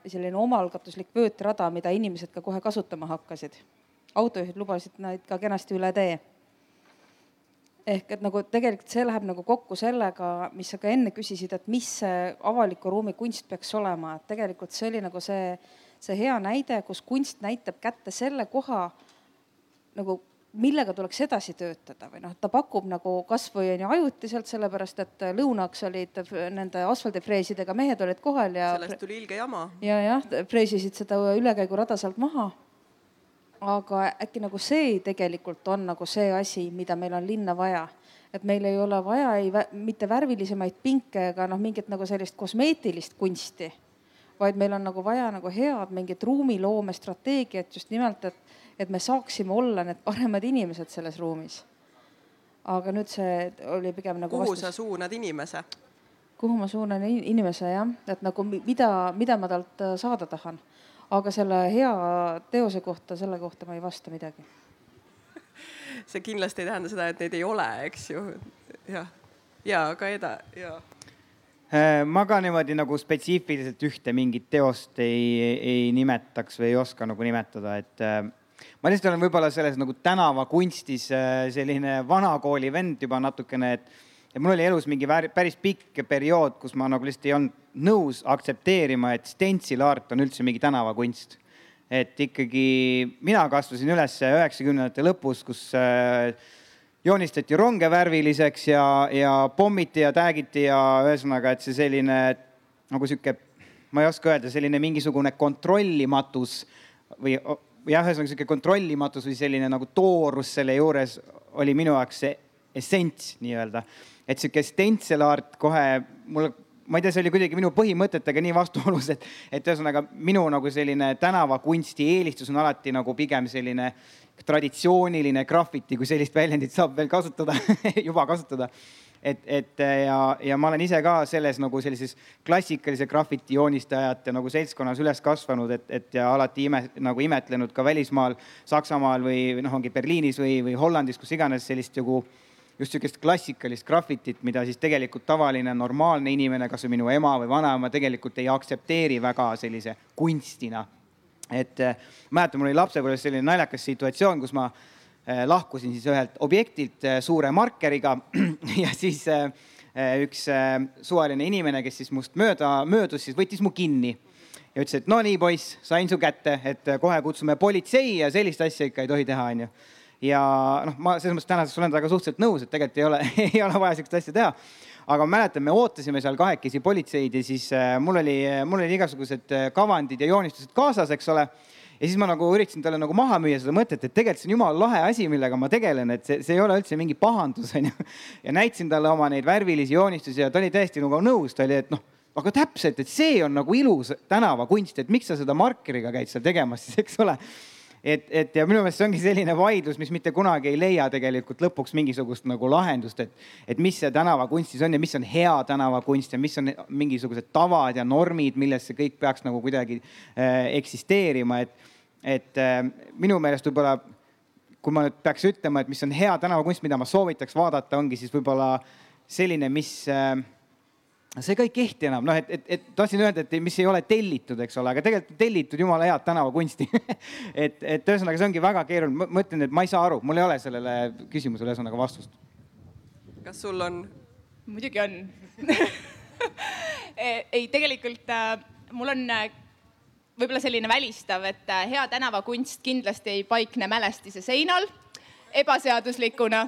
selline omalgatuslik vöötrada, mida inimesed ka kohe kasutama hakkasid. autojuhid lubasid neid ka kenasti üle tee. ehk et nagu tegelikult see läheb nagu kokku sellega, mis sa ka enne küsisid, et mis see avaliku ruumi kunst peaks olema, et tegelikult see oli nagu see, see hea näide, kus kunst näitab kätte selle koha nagu millega tuleks edasi töötada või noh, ta pakub nagu kasvõi on ju ajutiselt, sellepärast et lõunaks olid nende asfaldifreesidega mehed olid kohal ja. sellest tuli ilge jama. ja jah, freesisid seda ülekäigurada sealt maha. aga äkki nagu see tegelikult on nagu see asi, mida meil on linna vaja et meil ei ole vaja ei mitte värvilisemaid pinke ega noh, mingit nagu sellist kosmeetilist kunsti, vaid meil on nagu vaja nagu head mingit ruumiloome strateegiat just nimelt, et et me saaksime olla need paremad inimesed selles ruumis. aga nüüd see oli pigem nagu. kuhu vastus. sa suunad inimese? kuhu ma suunan inimese jah, et nagu mida, mida ma talt äh, saada tahan. aga selle hea teose kohta, selle kohta ma ei vasta midagi. see kindlasti ei tähenda seda, et neid ei ole, eks ju. jah, ja ka Eda, ja Äh, ma ka niimoodi nagu spetsiifiliselt ühte mingit teost ei, ei nimetaks või ei oska nagu nimetada, et äh, ma lihtsalt olen võib-olla selles nagu tänavakunstis äh, selline vanakooli vend juba natukene, et et mul oli elus mingi päris pikk periood, kus ma nagu lihtsalt ei olnud nõus aktsepteerima, et stencil art on üldse mingi tänavakunst. et ikkagi mina kasvasin üles üheksakümnendate lõpus, kus äh, joonistati ronge värviliseks ja, ja pommiti ja tag'iti ja ühesõnaga, et see selline nagu sihuke, ma ei oska öelda, selline mingisugune kontrollimatus või jah, ühesõnaga sihuke kontrollimatus või selline nagu toorus selle juures oli minu jaoks see essents nii-öelda. et sihuke stencil art kohe mulle ma ei tea, see oli kuidagi minu põhimõtetega nii vastuolus, et, et ühesõnaga minu nagu selline tänavakunsti eelistus on alati nagu pigem selline traditsiooniline graffiti, kui sellist väljendit saab veel kasutada juba kasutada. Et, et ja, ja ma olen ise ka selles nagu sellises klassikalise graffiti joonistajate nagu seltskonnas üles kasvanud, et, et ja alati ime, nagu imetlenud ka välismaal, Saksamaal või noh, ongi Berliinis või, või Hollandis, kus iganes sellist nagu just sihukest klassikalist graffitit, mida siis tegelikult tavaline normaalne inimene, kasvõi minu ema või vanaema tegelikult ei aktsepteeri väga sellise kunstina. Et äh, mäletan, mul oli lapsepõlves selline naljakas situatsioon, kus ma äh, lahkusin siis ühelt objektilt äh, suure markeriga ja siis üks suvaline inimene, kes siis must mööda möödus, siis võttis mu kinni ja ütles, et no nii, poiss, sain su kätte, et kohe kutsume politsei ja sellist asja ikka ei tohi teha, onju. ja noh, ma selles mõttes tänaseks olen temaga suhteliselt nõus, et tegelikult ei ole ei ole vaja sihukest asja teha aga ma mäletan, me ootasime seal kahekesi politseid ja siis mul oli, mul olid igasugused kavandid ja joonistused kaasas, eks ole ja siis ma nagu üritasin talle nagu maha müüa seda mõtet, et tegelikult see on jumala lahe asi, millega ma tegelen, et see, see ei ole üldse mingi pahandus, onju. ja näitasin talle oma neid värvilisi joonistusi ja ta oli täiesti nagu nõus, ta oli, et noh, aga täpselt, et see on nagu ilus tänavakunst, et miks sa seda markeriga käid seal tegemas siis, eks ole et, et ja minu meelest see ongi selline vaidlus, mis mitte kunagi ei leia tegelikult lõpuks mingisugust nagu lahendust, et, et mis see tänavakunstis on ja mis on hea tänavakunst ja mis on mingisugused tavad ja normid, milles see kõik peaks nagu kuidagi äh, eksisteerima, et, et äh, minu meelest võib-olla kui ma nüüd peaks ütlema, et mis on hea tänavakunst, mida ma soovitaks vaadata, ongi siis võib-olla selline, mis äh, see ka ei kehti enam, noh, et, et, et tahtsin öelda, et mis ei ole tellitud, eks ole, aga tegelikult tellitud jumala head tänavakunsti et, et ühesõnaga, see ongi väga keeruline, ma ütlen, et ma ei saa aru, mul ei ole sellele küsimusele ühesõnaga vastust. kas sul on? muidugi on ei, tegelikult äh, mul on äh, võib-olla selline välistav, et äh, hea tänavakunst kindlasti ei paikne mälestise seinal ebaseaduslikuna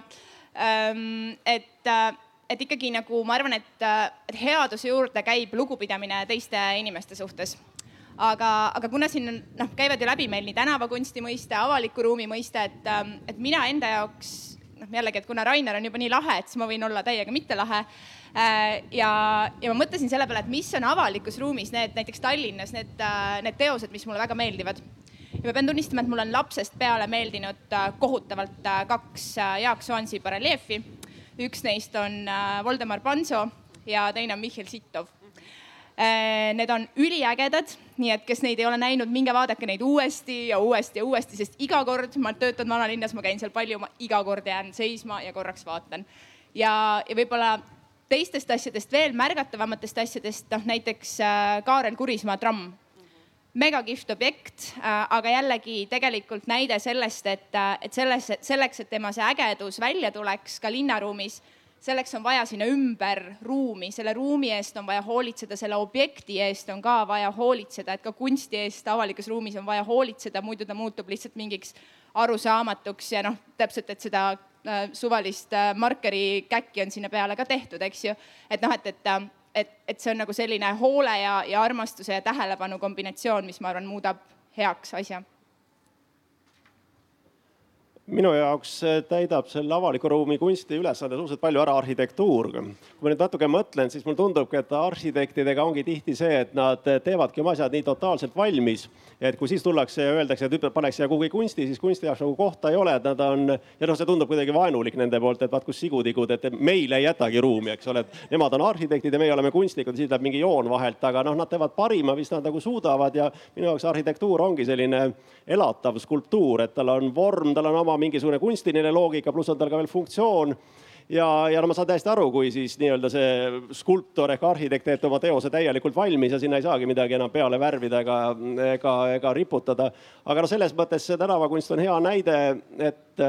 ähm,. et et ikkagi nagu ma arvan, et, et headuse juurde käib lugupidamine teiste inimeste suhtes. aga, aga kuna siin on, noh, käivad ju läbi meil nii tänavakunsti mõiste, avaliku ruumi mõiste, et, et mina enda jaoks noh, jällegi, et kuna Rainer on juba nii lahe, et siis ma võin olla täiega mitte lahe. ja, ja ma mõtlesin selle peale, et mis on avalikus ruumis need näiteks Tallinnas need, need teosed, mis mulle väga meeldivad ja ma pean tunnistama, et mulle on lapsest peale meeldinud kohutavalt kaks Jaak Soansi bareljeefi üks neist on äh, Voldemar Panso ja teine on Mihhail Sittov. Äh, need on üliägedad, nii et kes neid ei ole näinud, minge vaadake neid uuesti ja uuesti ja uuesti, sest iga kord ma töötan vanalinnas, ma käin seal palju, ma iga kord jään seisma ja korraks vaatan. ja, ja võib-olla teistest asjadest veel märgatavamatest asjadest, noh näiteks äh, Kaarel Kurismaa tramm megakihvt objekt, aga jällegi tegelikult näide sellest, et, et selles, selleks, et tema see ägedus välja tuleks ka linnaruumis, selleks on vaja sinna ümber ruumi, selle ruumi eest on vaja hoolitseda, selle objekti eest on ka vaja hoolitseda, et ka kunsti eest avalikus ruumis on vaja hoolitseda, muidu ta muutub lihtsalt mingiks arusaamatuks ja noh, täpselt, et seda äh, suvalist äh, markeri käkki on sinna peale ka tehtud, eks ju. et noh, et, et et, et see on nagu selline hoole ja, ja armastuse ja tähelepanu kombinatsioon, mis ma arvan, muudab heaks asja. Minu jaoks täidab selle avaliku ruumi kunsti ülesande suhteliselt palju ära arhitektuur. kui ma nüüd natuke mõtlen, siis mulle tundubki, et arhitektidega ongi tihti see, et nad teevadki oma asjad nii totaalselt valmis, et kui siis tullakse ja öeldakse, et paneks siia kuhugi kunsti, siis kunsti jaoks nagu kohta ei ole, et nad on ja noh, see tundub kuidagi vaenulik nende poolt, et vaat kus sigutigud, et meile ei jätagi ruumi, eks ole, et nemad on arhitektid ja meie oleme kunstnikud, siis läheb mingi joon vahelt, aga noh, nad teevad parima, mis nad nagu suudavad ja minu jaoks arhitektuur ongi selline elatav skulptuur, et tal on vorm, tal on oma mingisugune kunstiline loogika, pluss on tal ka veel funktsioon ja, ja no ma saan täiesti aru, kui siis nii-öelda see skulptor ehk arhitekt teeb oma teose täielikult valmis ja sinna ei saagi midagi enam peale värvida ega, ega, ega riputada. aga no selles mõttes see tänavakunst on hea näide, et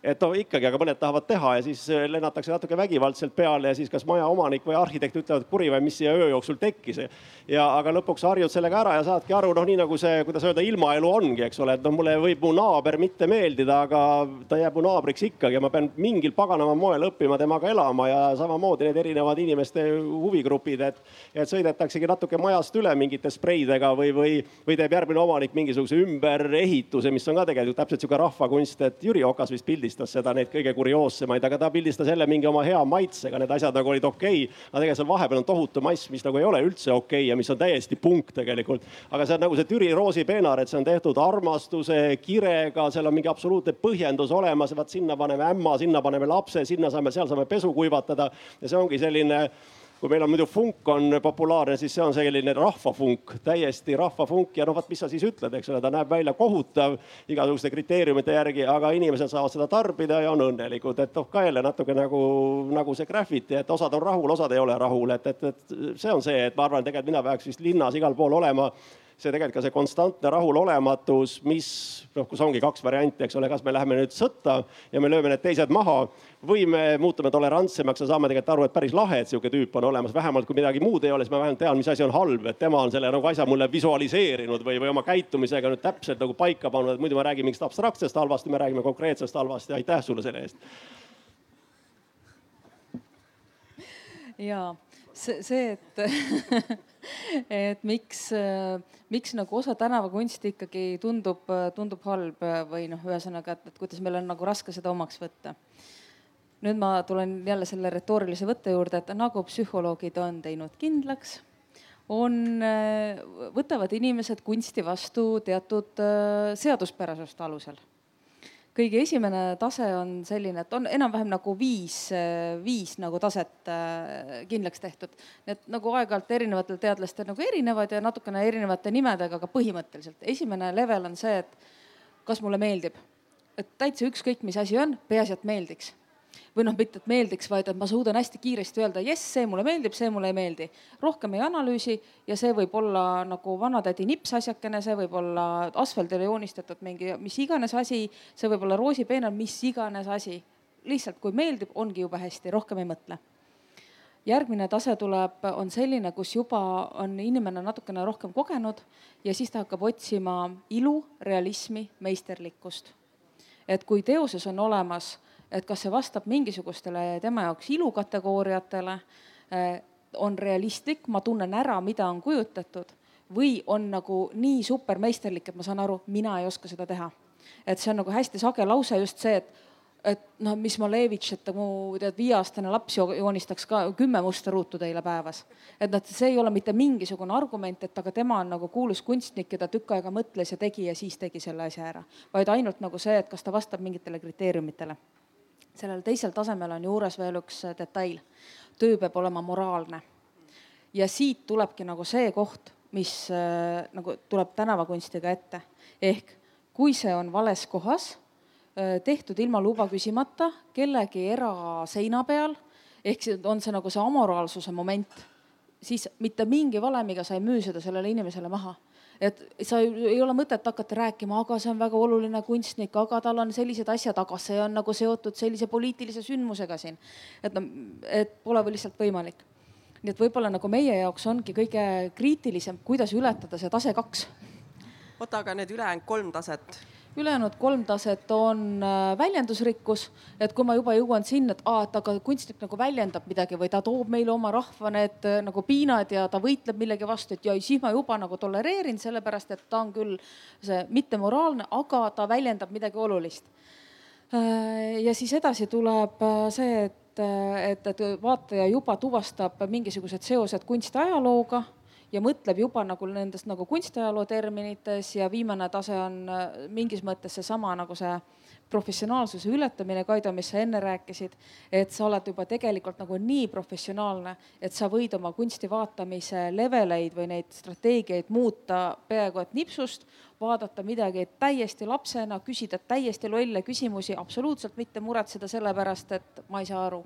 et no ikkagi, aga mõned tahavad teha ja siis äh, lennatakse natuke vägivaldselt peale ja siis kas maja omanik või arhitekt ütlevad, kuri või mis siia öö jooksul tekkis. ja aga lõpuks harjud sellega ära ja saadki aru, noh, nii nagu see, kuidas öelda, ilmaelu ongi, eks ole, et noh, mulle võib mu naaber mitte meeldida, aga ta jääb mu naabriks ikkagi ja ma pean mingil paganama moel õppima temaga elama ja samamoodi need erinevad inimeste huvigrupid, et, et sõidetaksegi natuke majast üle mingite spreidega või, või, või teeb järgmine omanik mingisuguse ümberehituse, mis on ka tegelikult täpselt sihuke rahvakunst, et Jüri Okas vist pildis pildistas seda, neid kõige kurioossemaid, aga ta pildistas jälle mingi oma hea maitsega, need asjad nagu olid okei. Okay.. aga tegelikult seal vahepeal on tohutu mass, mis nagu ei ole üldse okei okay ja mis on täiesti punk tegelikult. aga see on nagu see Türi Roosi peenar, et see on tehtud armastuse, kirega, seal on mingi absoluutne põhjendus olemas, vaat sinna paneme ämma, sinna paneme lapse, sinna saame, seal saame pesu kuivatada. Ja see ongi selline kui meil on muidu funk on populaarne, siis see on selline rahvafunk, täiesti rahvafunk. Ja noh, vot mis sa siis ütled, eks ole, ta näeb välja kohutav igasuguste kriteeriumite järgi, aga inimesed saavad seda tarbida ja on õnnelikud, et noh, ka jälle natuke nagu, nagu see graffiti, et osad on rahul, osad ei ole rahul, et, et, et see on see, et ma arvan, tegelikult mina peaks vist linnas igal pool olema see tegelikult ka see konstantne rahulolematus, mis noh, kus ongi kaks varianti, eks ole, kas me läheme nüüd sõtta ja me lööme need teised maha või me muutume tolerantsemaks ja saame tegelikult aru, et päris lahe, et sihuke tüüp on olemas, vähemalt kui midagi muud ei ole, siis ma vähemalt tean, mis asi on halb, et tema on selle nagu asja mulle visualiseerinud või, või oma käitumisega nüüd täpselt nagu paika pannud, et muidu me räägime mingist abstraktsest halvast ja me räägime konkreetsest halvast ja aitäh sulle selle eest. ja see, see, et et miks, miks nagu osa tänavakunsti ikkagi tundub, tundub halb või noh, ühesõnaga, et, et kuidas meil on nagu raske seda omaks võtta. nüüd ma tulen jälle selle retoorilise võtte juurde, et nagu psühholoogid on teinud kindlaks, on, võtavad inimesed kunsti vastu teatud seaduspärasuste alusel kõige esimene tase on selline, et on enam-vähem nagu viis, viis nagu taset äh, kindlaks tehtud. Need nagu aeg-ajalt erinevatel teadlastel nagu erinevad ja natukene erinevate nimedega, aga põhimõtteliselt esimene level on see, et kas mulle meeldib. et täitsa ükskõik, mis asi on, peaasi, et meeldiks või noh, mitte et meeldiks, vaid et ma suudan hästi kiiresti öelda, jess, see mulle meeldib, see mulle ei meeldi. rohkem ei analüüsi ja see võib olla nagu vanatädi nipsasjakene, see võib olla asfaldile joonistatud mingi mis iganes asi, see võib olla roosipeenar, mis iganes asi. lihtsalt kui meeldib, ongi jube hästi, rohkem ei mõtle järgmine tase tuleb, on selline, kus juba on inimene natukene rohkem kogenud ja siis ta hakkab otsima ilu, realismi, meisterlikkust. et kui teoses on olemas et kas see vastab mingisugustele tema jaoks ilukategooriatele, eh, on realistlik, ma tunnen ära, mida on kujutatud või on nagu nii supermeisterlik, et ma saan aru, mina ei oska seda teha. et see on nagu hästi sage lause just see, et, et noh, mis Malevitš, et mu tead viieaastane laps joonistaks ka kümme musta ruutu teile päevas. et noh, see ei ole mitte mingisugune argument, et aga tema on nagu kuulus kunstnik ja ta tükk aega mõtles ja tegi ja siis tegi selle asja ära, vaid ainult nagu see, et kas ta vastab mingitele kriteeriumitele sellel teisel tasemel on juures veel üks äh, detail. töö peab olema moraalne. ja siit tulebki nagu see koht, mis äh, nagu tuleb tänavakunstiga ette. ehk kui see on vales kohas, äh, tehtud ilma luba küsimata, kellegi eraseina peal, ehk on see nagu see amoraalsuse moment, siis mitte mingi valemiga sa ei müü seda sellele inimesele maha et sa ei ole mõtet hakata rääkima, aga see on väga oluline kunstnik, aga tal on sellised asjad, aga see on nagu seotud sellise poliitilise sündmusega siin. et no, et pole või lihtsalt võimalik. nii et võib-olla nagu meie jaoks ongi kõige kriitilisem, kuidas ületada see tase kaks. oota, aga need ülejäänud kolm taset? Ülejäänud kolm taset on äh, väljendusrikkus, et kui ma juba jõuan sinna, et aa, et aga kunstnik nagu väljendab midagi või ta toob meile oma rahva need äh, nagu piinad ja ta võitleb millegi vastu, et ja siis ma juba nagu tolereerin, sellepärast et ta on küll see mittemoraalne, aga ta väljendab midagi olulist. Äh, ja siis edasi tuleb see, et, et, et vaataja juba tuvastab mingisugused seosed kunstiajalooga ja mõtleb juba nagu nendest nagu kunstiajaloo terminites ja viimane tase on äh, mingis mõttes seesama nagu see professionaalsuse ületamine, Kaido, mis sa enne rääkisid, et sa oled juba tegelikult nagu nii professionaalne, et sa võid oma kunsti vaatamise leveleid või neid strateegiaid muuta peaaegu et nipsust, vaadata midagi täiesti lapsena, küsida täiesti lolle küsimusi, absoluutselt mitte muretseda selle pärast, et ma ei saa aru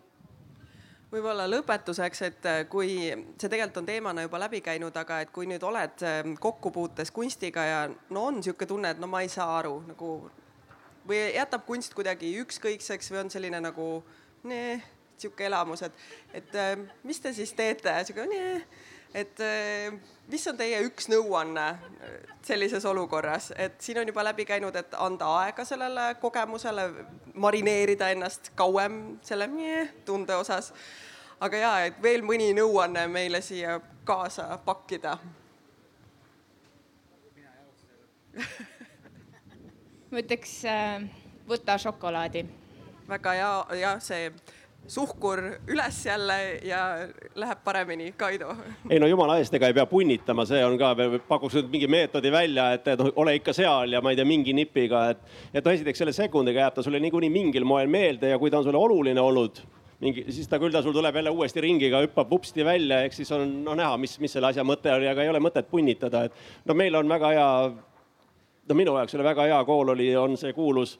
võib-olla lõpetuseks, et äh, kui see tegelikult on teemana juba läbi käinud, aga et kui nüüd oled ähm, kokkupuutes kunstiga ja no on niisugune tunne, et no ma ei saa aru nagu või jätab kunst kuidagi ükskõikseks või on selline nagu nee, sihuke elamus, et, et äh, mis te siis teete, sihuke nee et eh, mis on teie üks nõuanne eh, sellises olukorras, et siin on juba läbi käinud, et anda aega sellele kogemusele, marineerida ennast kauem selle tunde osas. aga ja, et veel mõni nõuanne meile siia kaasa pakkida ma ütleks, äh, võta šokolaadi. väga hea, jah, see suhkur üles jälle ja läheb paremini, Kaido. ei no jumala eest, ega ei pea punnitama, see on ka, pakuks nüüd mingi meetodi välja, et, et ole ikka seal ja ma ei tea, mingi nipiga, et. et esiteks selle sekundiga jääb ta sulle niikuinii mingil moel meelde ja kui ta on sulle oluline olnud mingi, siis ta küll ta sul tuleb jälle uuesti ringiga, hüppab vupsti välja, ehk siis on noh näha, mis, mis selle asja mõte oli, aga ei ole mõtet punnitada, et no meil on väga hea. no minu jaoks oli väga hea kool oli, on see kuulus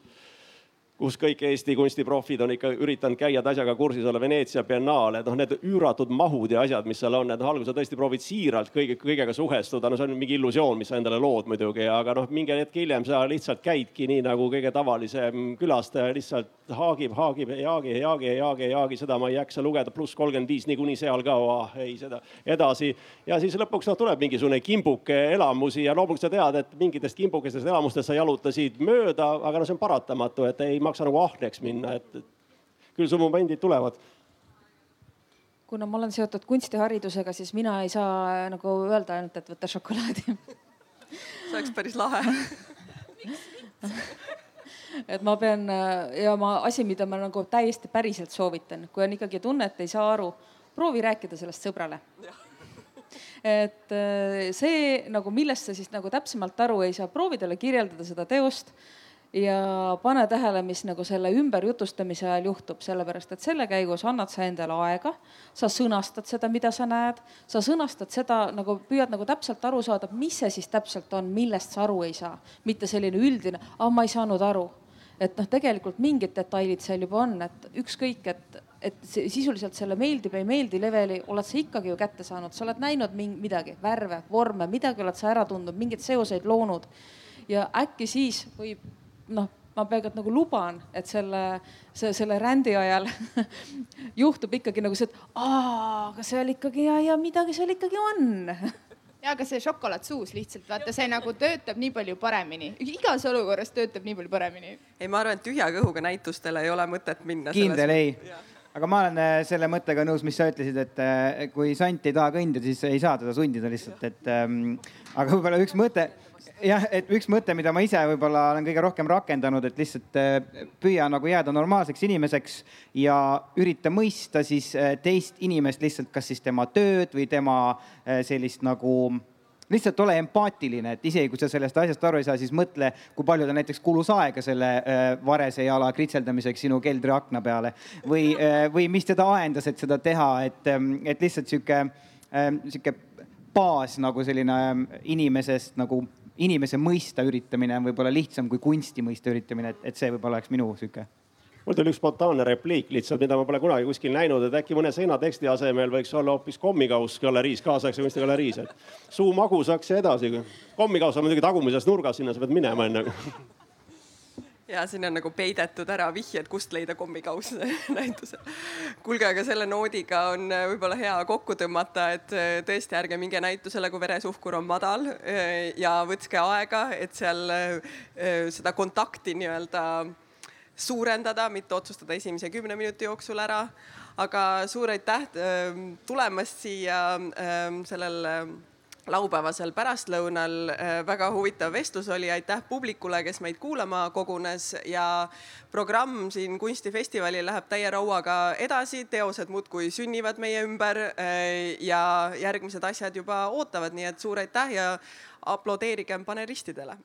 kus kõik Eesti kunstiprofid on ikka üritanud käia asjaga kursis olla, Veneetsia biennaal, et noh, need üüratud mahud ja asjad, mis seal on, et alguses tõesti proovid siiralt kõige, kõigega suhestuda, no see on mingi illusioon, mis sa endale lood muidugi, aga noh, mingi hetk hiljem sa lihtsalt käidki nii nagu kõige tavalisem külastaja lihtsalt haagib, haagib, jaagi, jaagi, jaagi, jaagi, seda ma ei jaksa lugeda, pluss kolmkümmend viis niikuinii seal ka oh,, ei seda edasi. ja siis lõpuks noh, tuleb mingisugune kimbuke elamusi ja loomulikult sa tead, et mingitest kimbukestest elamustest sa jalutasid mööda, aga no see on paratamatu, et ei maksa nagu ahneks minna, et küll su momendid tulevad. Kuna ma olen seotud kunstiharidusega, siis mina ei saa nagu öelda ainult, et võta šokolaadi. See oleks päris lahe. Et ma pean ja ma asi, mida ma nagu täiesti päriselt soovitan, kui on ikkagi tunne, et ei saa aru, proovi rääkida sellest sõbrale. et äh, see nagu, millest sa siis nagu täpsemalt aru ei saa, proovi talle kirjeldada seda teost ja pane tähele, mis nagu selle ümberjutustamise ajal juhtub, sellepärast et selle käigus annad sa endale aega, sa sõnastad seda, mida sa näed, sa sõnastad seda nagu püüad nagu täpselt aru saada, mis see siis täpselt on, millest sa aru ei saa, mitte selline üldine, ah ma ei saanud aru et noh, tegelikult mingid detailid seal juba on, et ükskõik, et, et sisuliselt selle meeldib, ei meeldi leveli oled sa ikkagi ju kätte saanud, sa oled näinud midagi, värve, vorme, midagi oled sa ära tundnud, mingeid seoseid loonud. ja äkki siis võib noh, ma peaaegu nagu luban, et selle, see, selle rändi ajal juhtub ikkagi nagu see, et aa, aga seal ikkagi ja, ja midagi seal ikkagi on ja aga see šokolaad suus lihtsalt vaata, see nagu töötab nii palju paremini, igas olukorras töötab nii palju paremini. ei, ma arvan, et tühja kõhuga näitustele ei ole mõtet minna. kindel ei aga ma olen äh, selle mõttega nõus, mis sa ütlesid, et äh, kui sant ei taha kõndida, siis ei saa teda sundida lihtsalt, et ähm, aga võib-olla üks mõte jah, et üks mõte, mida ma ise võib-olla olen kõige rohkem rakendanud, et lihtsalt äh, püüa nagu jääda normaalseks inimeseks ja ürita mõista siis äh, teist inimest lihtsalt, kas siis tema tööd või tema äh, sellist nagu lihtsalt ole empaatiline, et isegi kui sa sellest asjast aru ei saa, siis mõtle, kui palju ta näiteks kulus aega selle varese jala kritseldamiseks sinu keldriakna peale. Või, või mis teda ajendas, et seda teha, et, ähm, et lihtsalt sihuke, sihuke baas nagu selline ähm, inimesest nagu inimese mõista üritamine on võib-olla lihtsam kui kunsti mõista üritamine, et, et see võib-olla oleks minu sihuke mul tuli üks spontaanne repliik lihtsalt, mida ma pole kunagi kuskil näinud, et äkki mõne seinateksti asemel võiks olla hoopis kommikauss galeriis, kaasaegse kunsti galeriis, et suu magus, saaks edasi. kommikauss on muidugi tagumises nurgas, sinna sa pead minema enne ja siin on nagu peidetud ära vihjed, kust leida kommikauss näitusel. kuulge, aga selle noodiga on äh, võib-olla hea kokku tõmmata, et äh, tõesti ärge minge näitusele, kui veresuhkur on madal äh, ja võtke aega, et seal seda kontakti nii-öelda suurendada, mitte otsustada esimese kümne minuti jooksul ära. aga suur aitäh tulemast siia sellel laupäevasel pärastlõunal äh, väga huvitav vestlus oli, aitäh publikule, kes meid kuulama kogunes. Ja programm siin kunstifestivalil läheb täie rauaga edasi, teosed muudkui sünnivad meie ümber äh, ja järgmised asjad juba ootavad, nii et suur aitäh ja aplodeerigem panelistidele